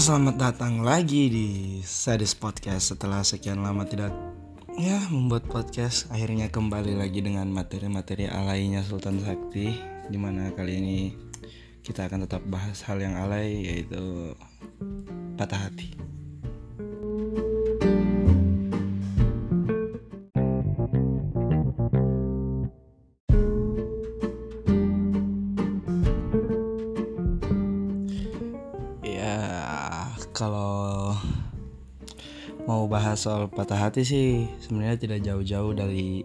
selamat datang lagi di Sadis Podcast. Setelah sekian lama tidak ya membuat podcast Akhirnya kembali lagi dengan materi-materi alainya Sultan Sakti Di mana kali ini kita akan tetap bahas hal yang alay yaitu patah hati soal patah hati sih sebenarnya tidak jauh-jauh dari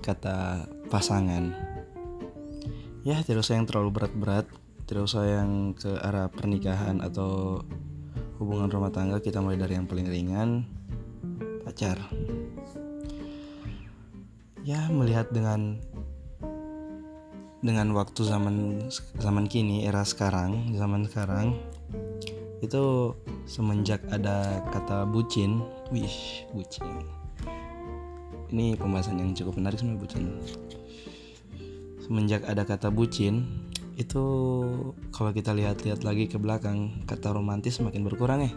kata pasangan. Ya tidak usah yang terlalu berat-berat, tidak usah yang ke arah pernikahan atau hubungan rumah tangga kita mulai dari yang paling ringan pacar. Ya melihat dengan dengan waktu zaman zaman kini era sekarang zaman sekarang itu semenjak ada kata bucin wih bucin. Ini pembahasan yang cukup menarik sebenarnya bucin. Semenjak ada kata bucin itu kalau kita lihat-lihat lagi ke belakang kata romantis semakin berkurang ya.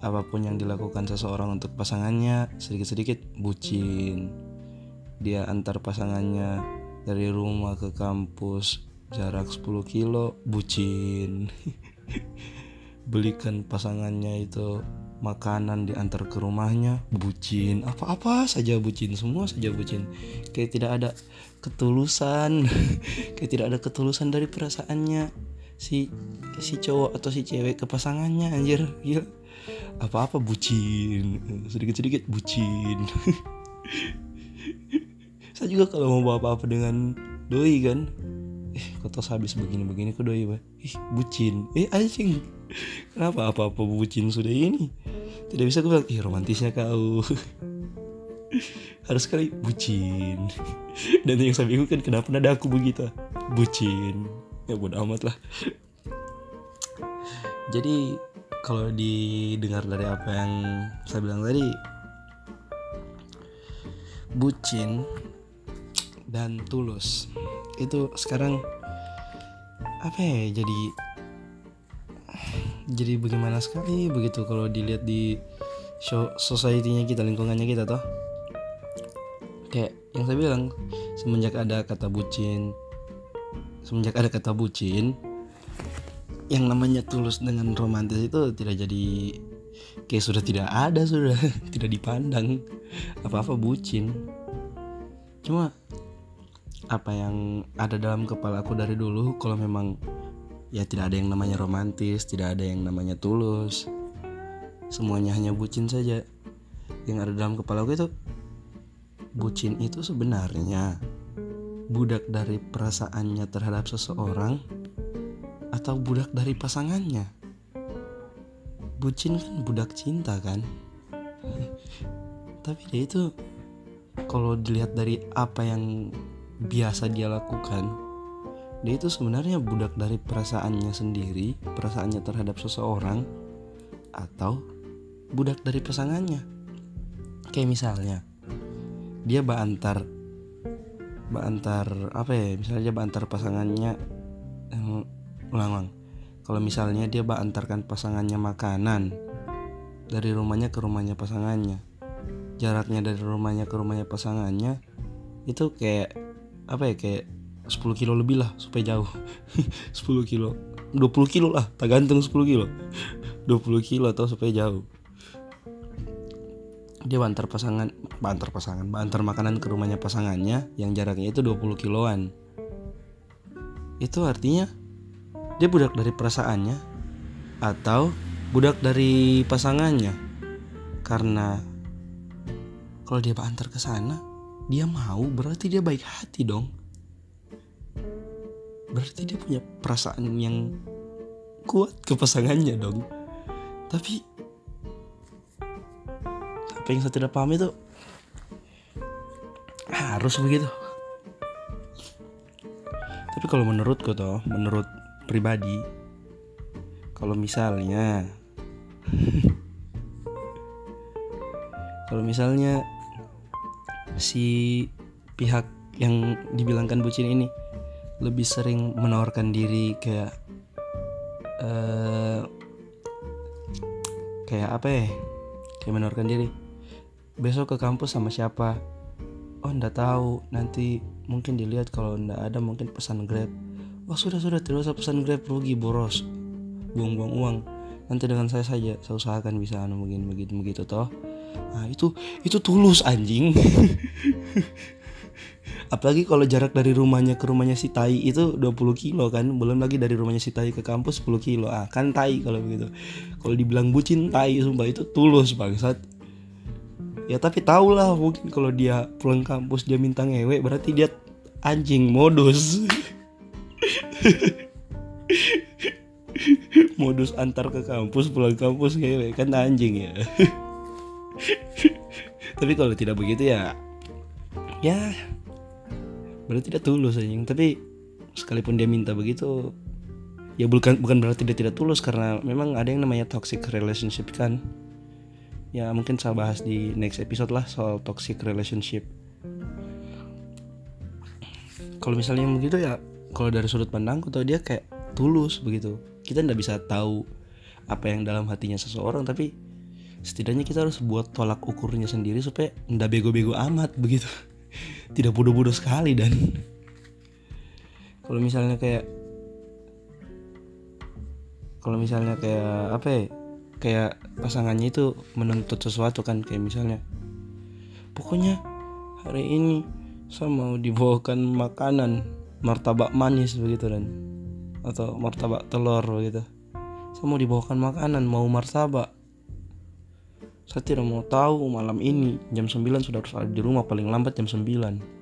Apa pun yang dilakukan seseorang untuk pasangannya sedikit-sedikit bucin. Dia antar pasangannya dari rumah ke kampus jarak 10 kilo bucin belikan pasangannya itu makanan diantar ke rumahnya bucin. Apa-apa saja bucin semua saja bucin. Kayak tidak ada ketulusan. Kayak tidak ada ketulusan dari perasaannya. Si si cowok atau si cewek ke pasangannya anjir. Ya apa-apa bucin. Sedikit-sedikit bucin. Saya juga kalau mau bawa apa-apa dengan doi kan eh habis begini-begini kok doi bah ih bucin. Eh anjing. Kenapa apa-apa bucin sudah ini? Tidak bisa gue bilang ih romantisnya kau. Harus sekali bucin. Dan yang saya bingung kan kenapa nada aku begitu? Bucin. Ya bodo amat lah. Jadi kalau didengar dari apa yang saya bilang tadi bucin dan tulus itu sekarang apa ya jadi jadi bagaimana sekali begitu kalau dilihat di show society-nya kita lingkungannya kita toh. Kayak yang saya bilang semenjak ada kata bucin semenjak ada kata bucin yang namanya tulus dengan romantis itu tidak jadi kayak sudah tidak ada sudah tidak dipandang apa-apa bucin. Cuma apa yang ada dalam kepala aku dari dulu kalau memang ya tidak ada yang namanya romantis tidak ada yang namanya tulus semuanya hanya bucin saja yang ada dalam kepala aku itu. Bucin itu sebenarnya budak dari perasaannya terhadap seseorang atau budak dari pasangannya? Bucin kan budak cinta kan? Tapi dia itu kalau dilihat dari apa yang biasa dia lakukan dia itu sebenarnya budak dari perasaannya sendiri perasaannya terhadap seseorang atau budak dari pasangannya. Kayak misalnya dia bantar bantar apa ya misalnya dia bantar pasangannya ulang ulang. Kalau misalnya dia bantarkan pasangannya makanan dari rumahnya ke rumahnya pasangannya jaraknya dari rumahnya ke rumahnya pasangannya itu kayak apa ya kayak 10 kilo lebih lah supaya jauh. 10 kilo. 20 kilo lah tak gantung 10 kilo. 20 kilo atau supaya jauh. Dia bantar pasangan bantar pasangan bantar makanan ke rumahnya pasangannya yang jaraknya itu 20 kiloan. Itu artinya dia budak dari perasaannya atau budak dari pasangannya? Karena kalau dia bantar ke sana dia mau berarti dia baik hati dong. Berarti dia punya perasaan yang kuat ke pasangannya dong. Tapi apa yang saya tidak paham itu harus begitu. Tapi kalau menurutku toh menurut pribadi kalau misalnya kalau misalnya si pihak yang dibilangkan bucin ini lebih sering menawarkan diri kayak uh, kayak apa ya? Kayak menawarkan diri besok ke kampus sama siapa? Oh ndak tahu. Nanti mungkin dilihat kalau ndak ada mungkin pesan grab. Wah sudah sudah. Tidak usah pesan grab. Rugi boros. Buang-buang uang. Nanti dengan saya saja. Saya usahakan bisa anu mungkin begitu begitu toh nah itu itu tulus anjing. Apalagi kalau jarak dari rumahnya ke rumahnya si Tai itu 20 kilo kan belum lagi dari rumahnya si Tai ke kampus 10 kilo. Ah kan Tai kalau begitu. Kalau dibilang bucin Tai sumpah itu tulus bangsat. Ya tapi tau lah mungkin kalau dia pulang kampus dia minta ngewe berarti dia anjing modus. Modus antar ke kampus pulang kampus ngewe kan anjing ya tapi kalau tidak begitu ya ya berarti tidak tulus anjing. Tapi sekalipun dia minta begitu ya bukan bukan berarti dia tidak tulus karena memang ada yang namanya toxic relationship kan. Ya mungkin saya bahas di next episode lah soal toxic relationship. Kalau misalnya begitu ya kalau dari sudut pandangku tuh dia kayak tulus begitu. Kita nggak bisa tahu apa yang dalam hatinya seseorang tapi setidaknya kita harus buat tolak ukurnya sendiri supaya ndak bego-bego amat begitu. Tidak bodoh-bodoh sekali dan. Kalau misalnya kayak kalau misalnya kayak apa ya kayak pasangannya itu menuntut sesuatu kan kayak misalnya pokoknya hari ini saya mau dibawakan makanan martabak manis begitu dan. Atau martabak telur begitu. Saya mau dibawakan makanan mau martabak saya tidak mau tahu malam ini jam 9 sudah harus ada di rumah paling lambat jam 9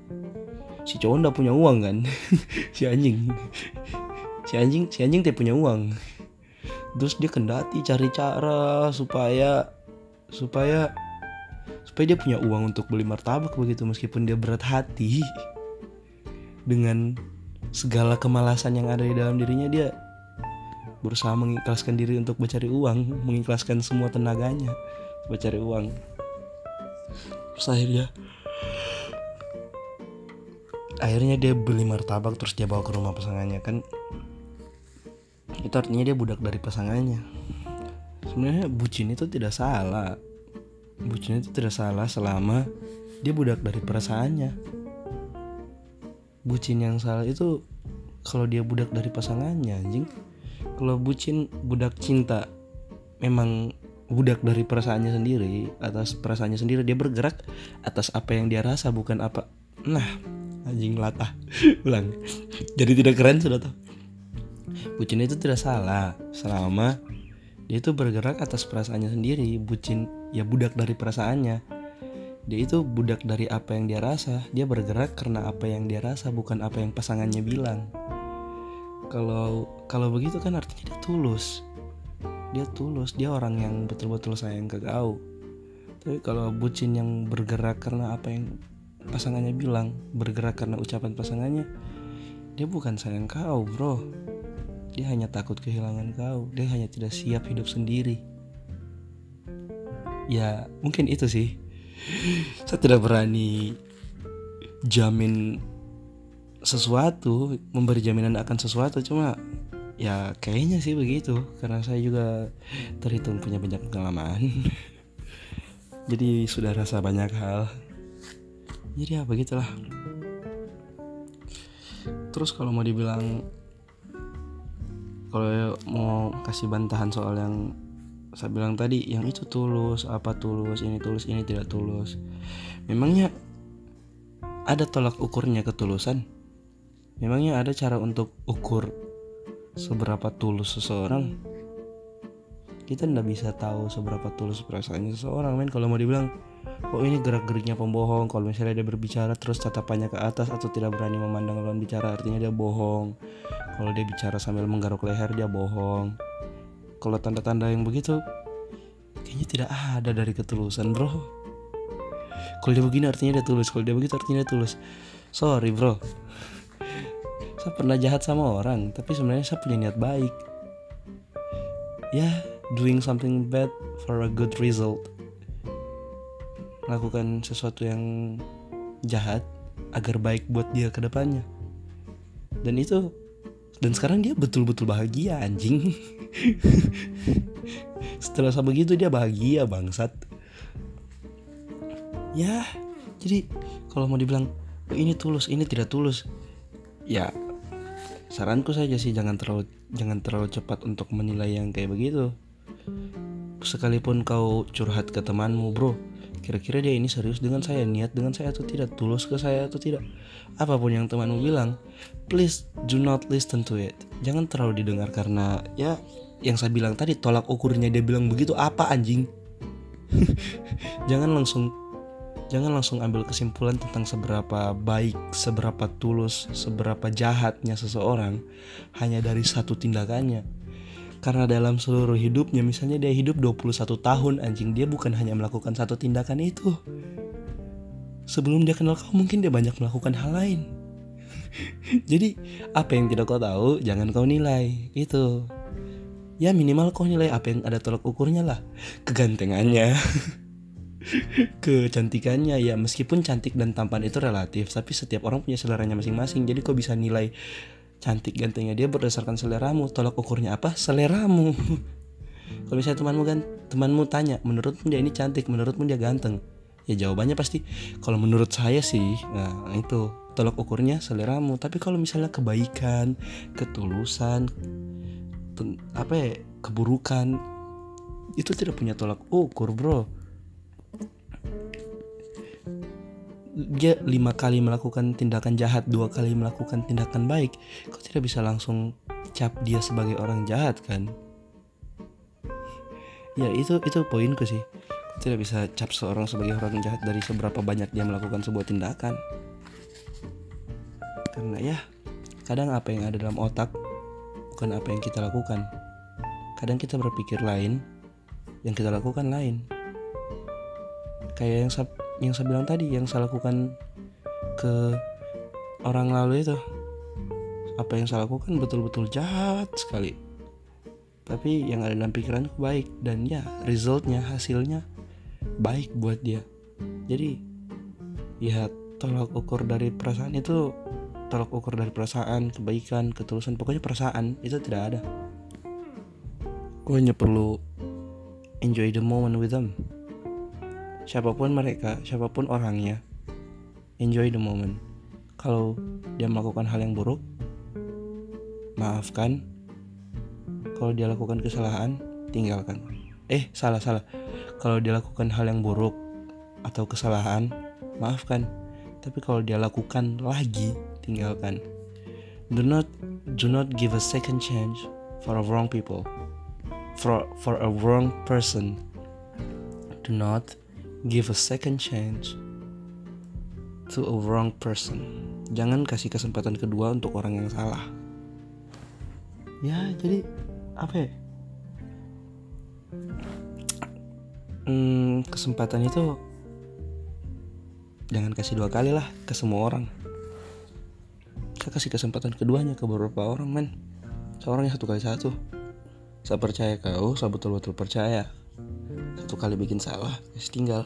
si cowok ndak punya uang kan? Si anjing. Si anjing si anjing tidak punya uang. Terus dia kendati cari cara supaya supaya supaya dia punya uang untuk beli martabak begitu meskipun dia berat hati. Dengan segala kemalasan yang ada di dalam dirinya dia berusaha mengikhlaskan diri untuk mencari uang mengikhlaskan semua tenaganya buat cari uang. Terus akhirnya akhirnya dia beli martabak terus dia bawa ke rumah pasangannya. Kan itu artinya dia budak dari pasangannya. Sebenarnya bucin itu tidak salah. Bucin itu tidak salah selama dia budak dari perasaannya. Bucin yang salah itu kalau dia budak dari pasangannya anjing. Kalau bucin budak cinta memang budak dari perasaannya sendiri atas perasaannya sendiri dia bergerak atas apa yang dia rasa bukan apa. Nah anjing latah. Ulang. Jadi tidak keren sudah tuh bucin itu tidak salah. Selama dia itu bergerak atas perasaannya sendiri bucin ya budak dari perasaannya. Dia itu budak dari apa yang dia rasa. Dia bergerak karena apa yang dia rasa bukan apa yang pasangannya bilang. Kalau kalau begitu kan artinya dia tulus dia tulus dia orang yang betul-betul sayang ke kau. Tapi kalau bucin yang bergerak karena apa yang pasangannya bilang bergerak karena ucapan pasangannya dia bukan sayang kau bro. Dia hanya takut kehilangan kau. Dia hanya tidak siap hidup sendiri. Ya mungkin itu sih. Saya tidak berani jamin sesuatu memberi jaminan akan sesuatu cuma ya kayaknya sih begitu. Karena saya juga terhitung punya banyak pengalaman. Jadi sudah rasa banyak hal. Jadi ya begitulah. Terus kalau mau dibilang kalau mau kasih bantahan soal yang saya bilang tadi yang itu tulus apa tulus ini tulus ini tidak tulus. Memangnya ada tolak ukurnya ketulusan? Memangnya ada cara untuk ukur seberapa tulus seseorang? Kita ndak bisa tahu seberapa tulus perasaannya seseorang men. Kalau mau dibilang oh ini gerak geriknya pembohong. Kalau misalnya dia berbicara terus tatapannya ke atas atau tidak berani memandang lawan bicara artinya dia bohong. Kalau dia bicara sambil menggaruk leher dia bohong. Kalau tanda-tanda yang begitu kayaknya tidak ada dari ketulusan bro. Kalau dia begini artinya dia tulus. Kalau dia begitu artinya dia tulus. Sorry bro saya pernah jahat sama orang tapi sebenarnya saya punya niat baik. Ya yeah, doing something bad for a good result. Melakukan sesuatu yang jahat agar baik buat dia ke depannya. Dan itu dan sekarang dia betul-betul bahagia anjing. Setelah sama begitu dia bahagia bangsat. Ya jadi kalau mau dibilang oh, ini tulus ini tidak tulus ya saranku saja sih jangan terlalu jangan terlalu cepat untuk menilai yang kayak begitu. Sekalipun kau curhat ke temanmu bro kira-kira dia ini serius dengan saya niat dengan saya atau tidak tulus ke saya atau tidak? Apa pun yang temanmu bilang please do not listen to it. Jangan terlalu didengar karena ya yang saya bilang tadi tolak ukurnya dia bilang begitu apa anjing? Jangan langsung jangan langsung ambil kesimpulan tentang seberapa baik, seberapa tulus, seberapa jahatnya seseorang hanya dari satu tindakannya. Karena dalam seluruh hidupnya, misalnya dia hidup 21 tahun anjing, dia bukan hanya melakukan satu tindakan itu. Sebelum dia kenal kau mungkin dia banyak melakukan hal lain. Jadi apa yang tidak kau tahu jangan kau nilai itu. Ya minimal kau nilai apa yang ada tolak ukurnya lah. Kegantengannya. kecantikannya ya. Meskipun cantik dan tampan itu relatif tapi setiap orang punya seleranya masing-masing. Jadi kok bisa nilai cantik gantengnya dia berdasarkan seleramu? Tolak ukurnya apa? Seleramu. Kalau misalnya temanmu kan temanmu tanya menurutmu dia ini cantik menurutmu dia ganteng? Ya jawabannya pasti kalau menurut saya sih nah itu. Tolak ukurnya seleramu. Tapi kalau misalnya kebaikan ketulusan apa ya keburukan itu tidak punya tolak ukur bro dia lima kali melakukan tindakan jahat dua kali melakukan tindakan baik kok tidak bisa langsung cap dia sebagai orang jahat kan? Ya itu itu poinku sih. Kok tidak bisa cap seorang sebagai orang jahat dari seberapa banyak dia melakukan sebuah tindakan? Karena ya kadang apa yang ada dalam otak bukan apa yang kita lakukan. Kadang kita berpikir lain yang kita lakukan lain kayak yang yang saya bilang tadi yang saya lakukan ke orang lalu itu. Apa yang saya lakukan betul-betul jahat sekali. Tapi yang ada dalam pikiranku baik dan ya resultnya hasilnya baik buat dia. Jadi ya tolak ukur dari perasaan itu tolak ukur dari perasaan kebaikan ketulusan pokoknya perasaan itu tidak ada. Gue hanya perlu enjoy the moment with them siapa pun mereka, siapa pun orangnya, enjoy the moment. Kalau dia melakukan hal yang buruk, maafkan. Kalau dia lakukan kesalahan, tinggalkan. Eh, salah salah. Kalau dia lakukan hal yang buruk atau kesalahan, maafkan. Tapi kalau dia lakukan lagi, tinggalkan. Do not do not give a second chance for a wrong people. For for a wrong person. Do not give a second chance to a wrong person. Jangan kasih kesempatan kedua untuk orang yang salah. Ya, jadi apa ya? Hmm, kesempatan itu jangan kasih dua kali lah ke semua orang. Saya kasih kesempatan keduanya ke beberapa orang, men. Seorangnya satu kali satu. Saya percaya kau, saya betul-betul percaya satu kali bikin salah ya tinggal.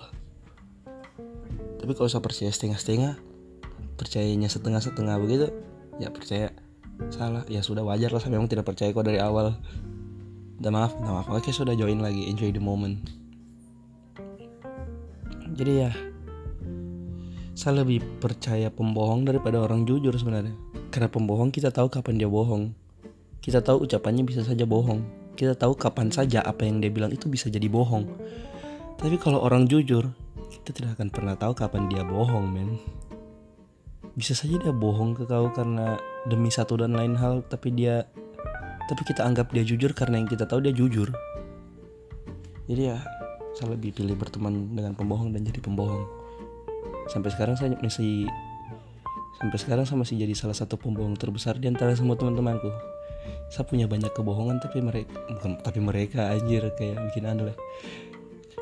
Tapi kalau saya percaya setengah-setengah percayanya setengah-setengah begitu ya percaya. Salah ya sudah wajar lah saya memang tidak percaya kok dari awal. Udah maaf udah maaf. Oke sudah join lagi enjoy the moment. Jadi ya saya lebih percaya pembohong daripada orang jujur sebenarnya. Karena pembohong kita tahu kapan dia bohong. Kita tahu ucapannya bisa saja bohong kita tahu kapan saja apa yang dia bilang itu bisa jadi bohong. Tapi kalau orang jujur, kita tidak akan pernah tahu kapan dia bohong, men. Bisa saja dia bohong ke kau karena demi satu dan lain hal, tapi dia tapi kita anggap dia jujur karena yang kita tahu dia jujur. Jadi ya, saya lebih pilih berteman dengan pembohong dan jadi pembohong. Sampai sekarang saya masih sampai sekarang saya masih jadi salah satu pembohong terbesar di antara semua teman-temanku saya punya banyak kebohongan tapi mereka bukan tapi mereka anjir kayak bikin aneh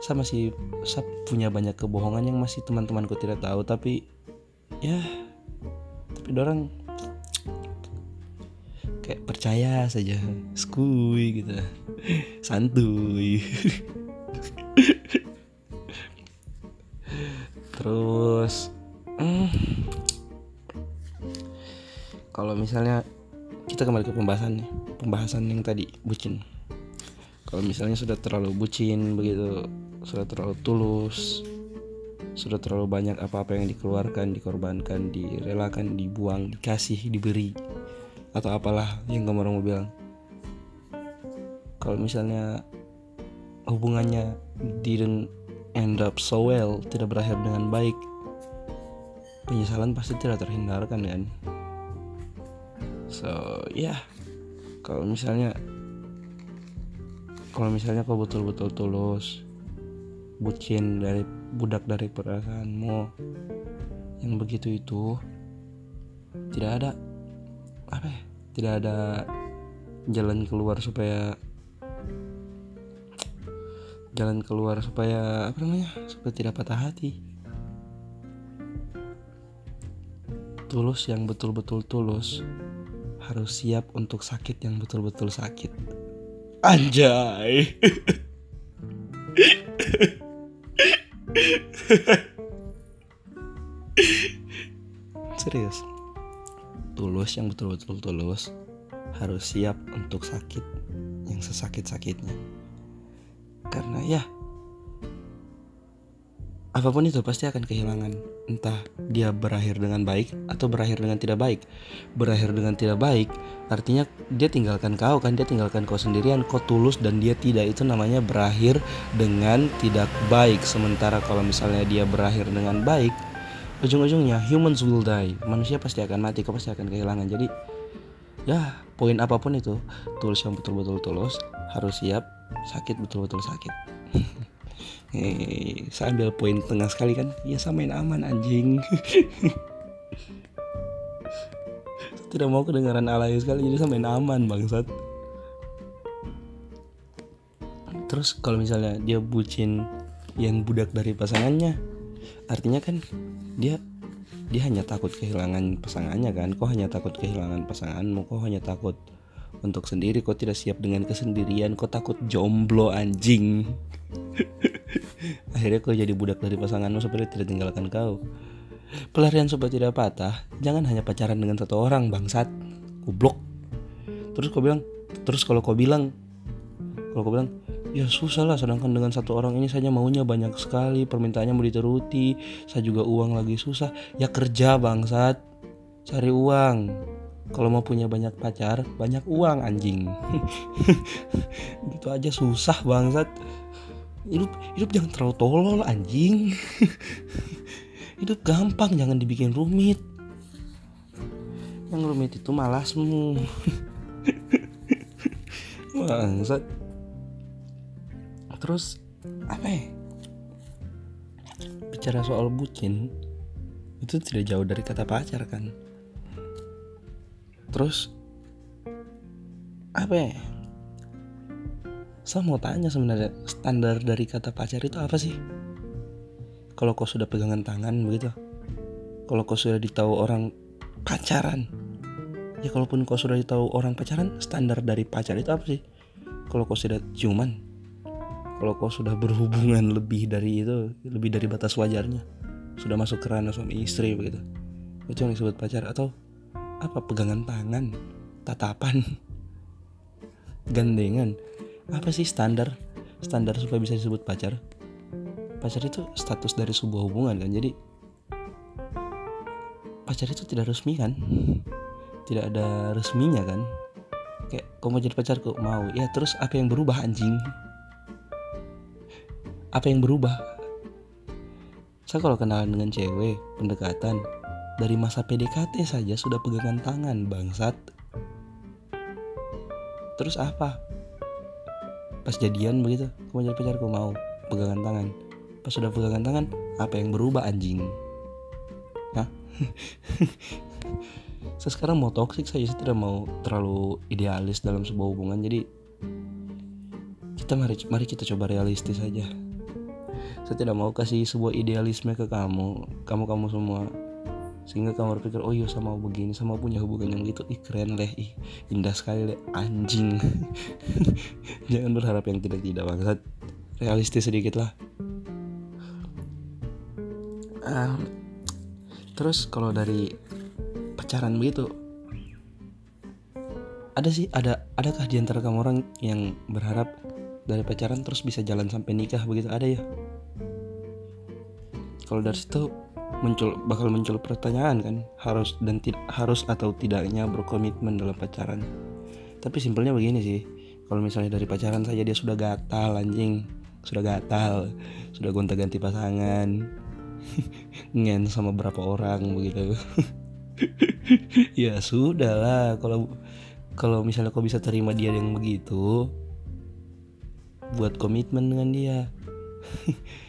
saya masih saya punya banyak kebohongan yang masih teman-temanku tidak tahu tapi ya tapi orang kayak percaya saja. Skui gitu. Santuy. Terus hmm, kalau misalnya kita kembali ke pembahasan nih pembahasan yang tadi bucin. Kalau misalnya sudah terlalu bucin begitu sudah terlalu tulus sudah terlalu banyak apa-apa yang dikeluarkan dikorbankan direlakan dibuang dikasih diberi atau apalah yang kamu mau bilang. Kalau misalnya hubungannya didn't end up so well tidak berakhir dengan baik penyesalan pasti tidak terhindarkan kan so ya yeah. kalau misalnya kalau misalnya kau betul-betul tulus bucin dari budak dari perasaanmu yang begitu itu tidak ada apa ya tidak ada jalan keluar supaya jalan keluar supaya apa namanya supaya tidak patah hati tulus yang betul-betul tulus harus siap untuk sakit yang betul-betul sakit. Anjay. Serius. Tulus yang betul-betul tulus harus siap untuk sakit yang sesakit-sakitnya. Karena ya apa pun itu pasti akan kehilangan. Entah dia berakhir dengan baik atau berakhir dengan tidak baik. Berakhir dengan tidak baik artinya dia tinggalkan kau kan? Dia tinggalkan kau sendirian kau tulus dan dia tidak. Itu namanya berakhir dengan tidak baik. Sementara kalau misalnya dia berakhir dengan baik ujung-ujungnya humans will die. Manusia pasti akan mati kau pasti akan kehilangan. Jadi ya poin apa pun itu tulus yang betul-betul tulus harus siap sakit betul-betul sakit Hehehe, saya ambil poin tengah sekali kan? Ya samain aman anjing. Tidak mau kedengaran alay sekali jadi samain aman bangsat. Terus kalau misalnya dia bucin yang budak dari pasangannya artinya kan dia dia hanya takut kehilangan pasangannya kan? Kok hanya takut kehilangan pasanganmu? Kok hanya takut untuk sendiri? Kok tidak siap dengan kesendirian? Kok takut jomblo anjing akhirnya kau jadi budak dari pasanganmu supaya tidak tinggalkan kau. Pelarian supaya tidak patah. Jangan hanya pacaran dengan satu orang bangsat. Goblok terus kau bilang terus kalau kau bilang kalau kau bilang ya susah lah sedangkan dengan satu orang ini saja maunya banyak sekali permintaannya mau diteruti saya juga uang lagi susah. Ya kerja bangsat. Cari uang. Kalau mau punya banyak pacar banyak uang anjing. Gitu aja susah bangsat hidup hidup jangan terlalu tolol anjing. Hidup gampang jangan dibikin rumit. Yang rumit itu malasmu. Bangsat terus apa ya? Bicara soal bucin itu tidak jauh dari kata pacar kan? Terus apa ya saya mau tanya sebenarnya standar dari kata pacar itu apa sih? Kalau kau sudah pegangan tangan begitu. Kalau kau sudah ditahu orang pacaran. Ya kalaupun kau sudah ditahu orang pacaran standar dari pacar itu apa sih? Kalau kau sudah ciuman. Kalau kau sudah berhubungan lebih dari itu lebih dari batas wajarnya. Sudah masuk ke ranah suami istri begitu. Itu yang disebut pacar atau apa? Pegangan tangan tatapan gandengan apa sih standar? Standar supaya bisa disebut pacar? Pacar itu status dari sebuah hubungan kan? Jadi pacar itu tidak resmi kan? Tidak ada resminya kan? Kayak kau mau jadi pacarku? Mau. Ya terus apa yang berubah anjing? Apa yang berubah? Saya kalau kenalan dengan cewek pendekatan dari masa PDKT saja sudah pegangan tangan bangsat. Terus apa pas jadian begitu kamu jadi pacarku mau pegangan tangan. Pas sudah pegangan tangan apa yang berubah anjing? Hah? saya sekarang mau saja saya tidak mau terlalu idealis dalam sebuah hubungan. Jadi kita mari mari kita coba realistis saja saya tidak mau kasih sebuah idealisme ke kamu kamu kamu semua sehingga kamu berpikir oh iya sama begini sama punya hubungan yang gitu. Ih keren leh ih indah sekali leh anjing. Jangan berharap yang tidak tidak banget realistis sedikit lah. Um, terus kalau dari pacaran begitu ada sih ada adakah di antara kamu orang yang berharap dari pacaran terus bisa jalan sampai nikah begitu? Ada ya? Kalau dari situ muncul bakal muncul pertanyaan kan harus dan tidak harus atau tidaknya berkomitmen dalam pacaran. Tapi simpelnya begini sih kalau misalnya dari pacaran saja dia sudah gatal anjing. Sudah gatal sudah gonta ganti pasangan. Ngen sama berapa orang begitu. Ya sudah lah kalau kalau misalnya kau bisa terima dia yang begitu buat komitmen dengan dia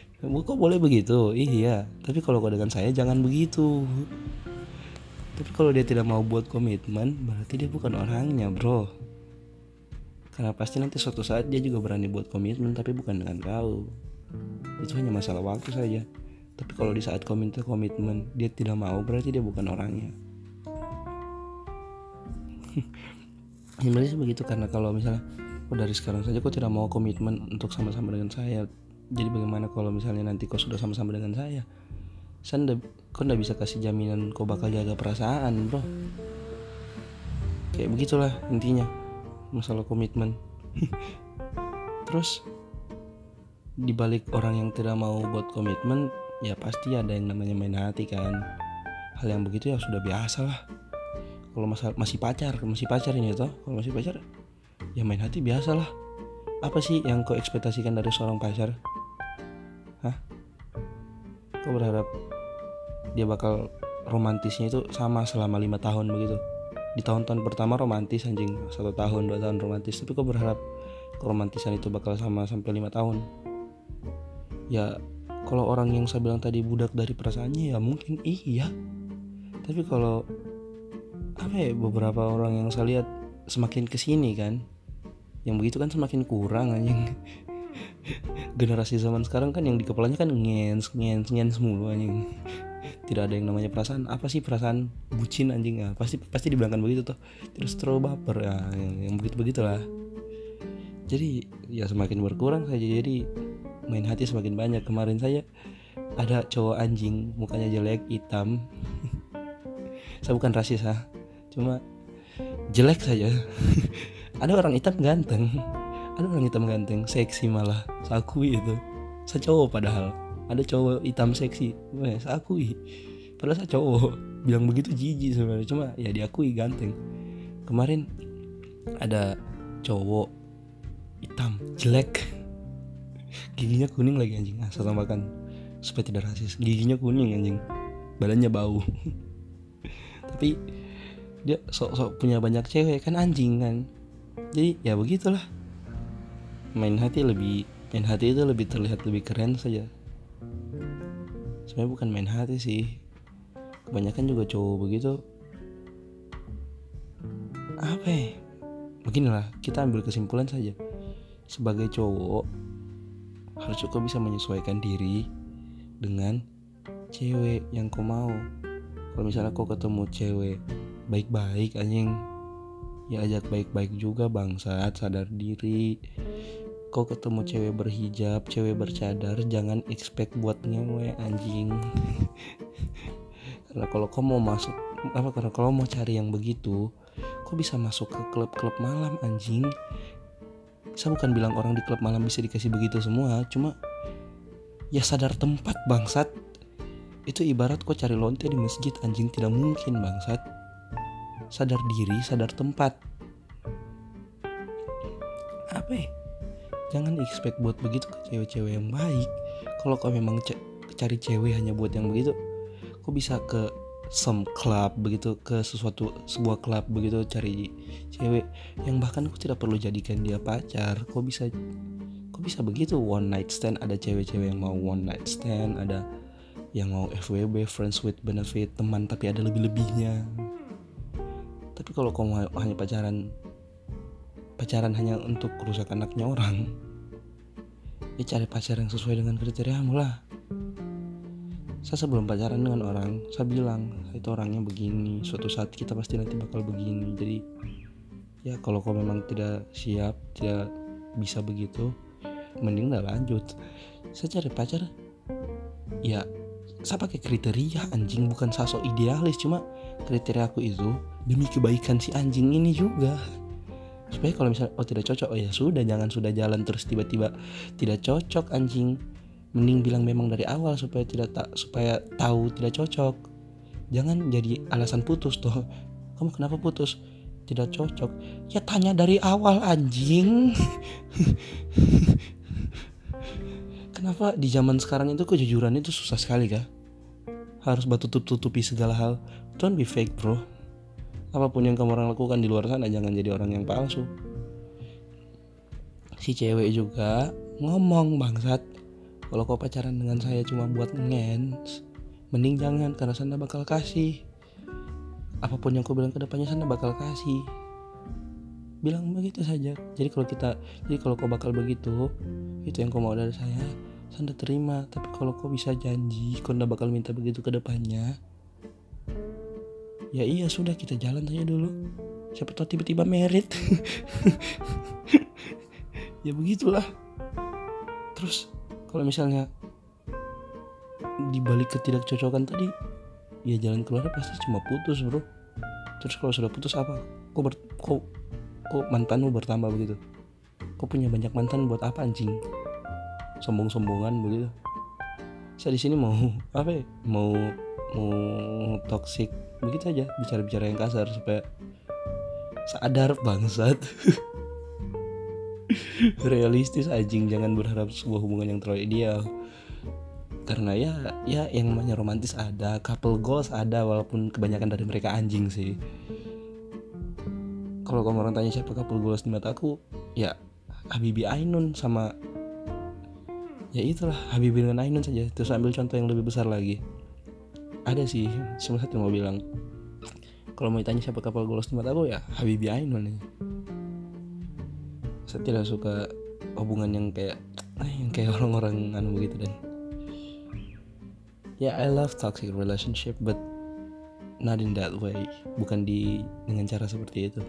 kok boleh begitu? Iya. Tapi kalau kau dengan saya jangan begitu. Tapi kalau dia tidak mau buat komitmen berarti dia bukan orangnya bro. Karena pasti nanti suatu saat dia juga berani buat komitmen tapi bukan dengan kau. Itu hanya masalah waktu saja. Tapi kalau di saat kau minta komitmen dia tidak mau berarti dia bukan orangnya. Sebenarnya begitu karena kalau misalnya oh dari sekarang saja kau tidak mau komitmen untuk sama-sama dengan saya jadi bagaimana kalau misalnya nanti kau sudah sama-sama dengan saya? Saya kau ndak bisa kasih jaminan kau bakal jaga perasaan bro. Kayak begitulah intinya. Masalah komitmen. Terus dibalik orang yang tidak mau buat komitmen ya pasti ada yang namanya main hati kan. Hal yang begitu ya sudah biasa lah. Kalau masih pacar masih pacar ini toh. Kalau masih pacar ya main hati biasa lah. Apa sih yang kau ekspektasikan dari seorang pacar kau berharap dia bakal romantisnya itu sama selama lima tahun begitu. Di tahun-tahun pertama romantis anjing. Satu tahun dua tahun romantis. Tapi kau berharap keromantisan itu bakal sama sampai lima tahun. Ya kalau orang yang saya bilang tadi budak dari perasaannya ya mungkin iya. Tapi kalau apa ya beberapa orang yang saya lihat semakin ke sini kan yang begitu kan semakin kurang anjing generasi zaman sekarang kan yang di kepalanya kan ngens ngens ngens mulu anjing. Tidak ada yang namanya perasaan. Apa sih perasaan bucin anjing? Ya pasti pasti dibilangkan begitu tuh terus terus baper. Ya yang, yang begitu begitulah. Jadi ya semakin berkurang saja. Jadi main hati semakin banyak. Kemarin saya ada cowok anjing mukanya jelek hitam. Saya bukan rasis ha cuma jelek saja. Ada orang hitam ganteng ada orang hitam ganteng seksi malah. Saya akui itu. Saya cowok padahal. Ada cowok hitam seksi. Wah, saya akui padahal saya cowok. Bilang begitu jijik sebenarnya. Cuma ya diakui ganteng. Kemarin ada cowok hitam jelek. Giginya kuning lagi anjing. Ah, saya tambahkan supaya tidak rasis. Giginya kuning anjing. Badannya bau. Tapi dia sok-sok punya banyak cewek kan anjing kan. Jadi ya begitulah main hati lebih main hati itu lebih terlihat lebih keren saja. Sebenarnya bukan main hati sih. Kebanyakan juga cowok begitu. Apa ya? Beginilah kita ambil kesimpulan saja. Sebagai cowok harus cukup bisa menyesuaikan diri dengan cewek yang kau mau. Kalau misalnya kau ketemu cewek baik-baik anjing ya ajak baik-baik juga bangsat sadar diri kau ketemu cewek berhijab cewek bercadar jangan expect buat ngewe anjing karena kalau kau mau masuk apa karena kalau mau cari yang begitu kau bisa masuk ke klub-klub malam anjing saya bukan bilang orang di klub malam bisa dikasih begitu semua cuma ya sadar tempat bangsat itu ibarat kau cari lonte di masjid anjing tidak mungkin bangsat sadar diri, sadar tempat. Apa ya? Jangan expect buat begitu ke cewek-cewek yang baik. Kalau kau memang cari cewek hanya buat yang begitu, kau bisa ke some club begitu ke sesuatu sebuah klub begitu cari cewek yang bahkan kau tidak perlu jadikan dia pacar. Kau bisa kau bisa begitu one night stand ada cewek-cewek yang mau one night stand ada yang mau FWB friends with benefit teman tapi ada lebih-lebihnya tapi kalau kamu hanya pacaran pacaran hanya untuk rusak anaknya orang. Ya cari pacar yang sesuai dengan kriteriamu lah. Saya sebelum pacaran dengan orang saya bilang itu orangnya begini suatu saat kita pasti nanti bakal begini. Jadi ya kalau kau memang tidak siap tidak bisa begitu mending udah lanjut. Saya cari pacar ya saya pakai kriteria anjing bukan sosok idealis. Cuma kriteria aku itu demi kebaikan si anjing ini juga supaya kalau misalnya oh tidak cocok oh ya sudah jangan sudah jalan terus tiba-tiba tidak cocok anjing. Mending bilang memang dari awal supaya tidak tak supaya tahu tidak cocok. Jangan jadi alasan putus tuh kamu kenapa putus? Tidak cocok. Ya tanya dari awal anjing. Kenapa di zaman sekarang itu kejujuran itu susah sekali kah? Harus batu tutup tutupi segala hal. Don't be fake bro apa pun yang kamu orang lakukan di luar sana jangan jadi orang yang palsu. Si cewek juga ngomong bangsat kalau kau pacaran dengan saya cuma buat ngens mending jangan karena sana bakal kasih. Apa pun yang kau bilang ke depannya sana bakal kasih. Bilang begitu saja. Jadi kalau kita jadi kalau kau bakal begitu itu yang kau mau dari saya saya terima. Tapi kalau kau bisa janji kau ndak bakal minta begitu ke depannya ya iya sudah kita jalan saja dulu. Siapa tahu tiba-tiba merit. Ya begitulah. Terus kalau misalnya dibalik ketidakcocokan tadi ya jalan keluar pasti cuma putus bro. Terus kalau sudah putus apa? Kok ber, kok kok mantanmu bertambah begitu? Kok punya banyak mantan buat apa anjing? Sombong-sombongan begitu. Saya di sini mau apa ya? Mau mau toxic begitu aja bicara-bicara yang kasar supaya sadar bangsat. Realistis anjing jangan berharap sebuah hubungan yang terlalu ideal. Karena ya ya yang namanya romantis ada couple goals ada walaupun kebanyakan dari mereka anjing sih. Kalau kamu orang tanya siapa couple goals di mata aku ya Habibi Ainun sama ya itulah Habibi dengan Ainun saja. Terus ambil contoh yang lebih besar lagi ada sih cuma satu mau bilang. Kalau mau ditanya siapa kapal golos tempat aku ya Habibie Ainun nih. Saya tidak suka hubungan yang kayak eh, yang kayak orang-orang anu begitu dan. Ya yeah, I love toxic relationship but not in that way. Bukan di dengan cara seperti itu.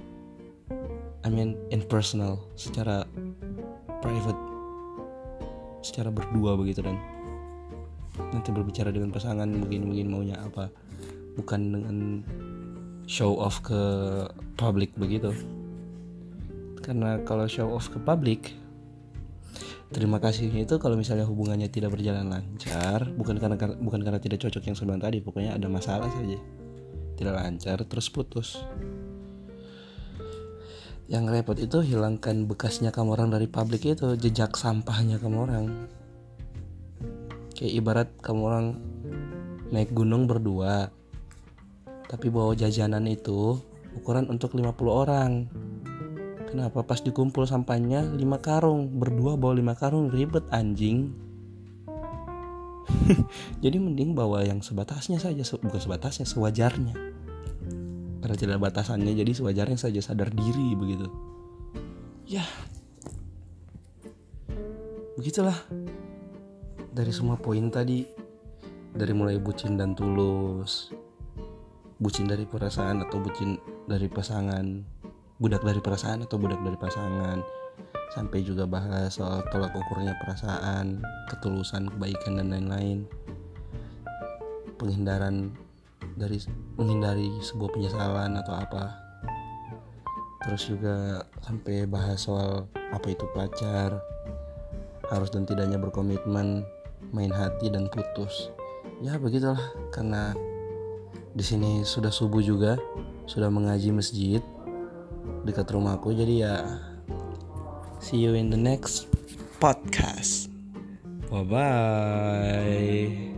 I mean in personal secara private. Secara berdua begitu dan nanti berbicara dengan pasangan begini-begini maunya apa. Bukan dengan show off ke publik begitu. Karena kalau show off ke publik terima kasih itu kalau misalnya hubungannya tidak berjalan lancar bukan karena bukan karena tidak cocok yang sebelum tadi pokoknya ada masalah saja. Tidak lancar terus putus. Yang repot itu hilangkan bekasnya kamu orang dari publik itu jejak sampahnya kamu orang kayak ibarat kamu orang naik gunung berdua tapi bawa jajanan itu ukuran untuk 50 orang. Kenapa pas dikumpul sampahnya 5 karung? Berdua bawa 5 karung ribet anjing. Jadi mending bawa yang sebatasnya saja bukan sebatasnya sewajarnya. Karena tidak batasannya jadi sewajarnya saja sadar diri begitu. Ya. Begitulah dari semua poin tadi. Dari mulai bucin dan tulus bucin dari perasaan atau bucin dari pasangan budak dari perasaan atau budak dari pasangan. Sampai juga bahas soal tolak ukurnya perasaan ketulusan kebaikan dan lain-lain. Penghindaran dari menghindari sebuah penyesalan atau apa. Terus juga sampai bahas soal apa itu pacar harus dan tidaknya berkomitmen main hati dan putus. Ya begitulah. Karena di sini sudah subuh juga sudah mengaji masjid dekat rumahku jadi ya see you in the next podcast. Bye bye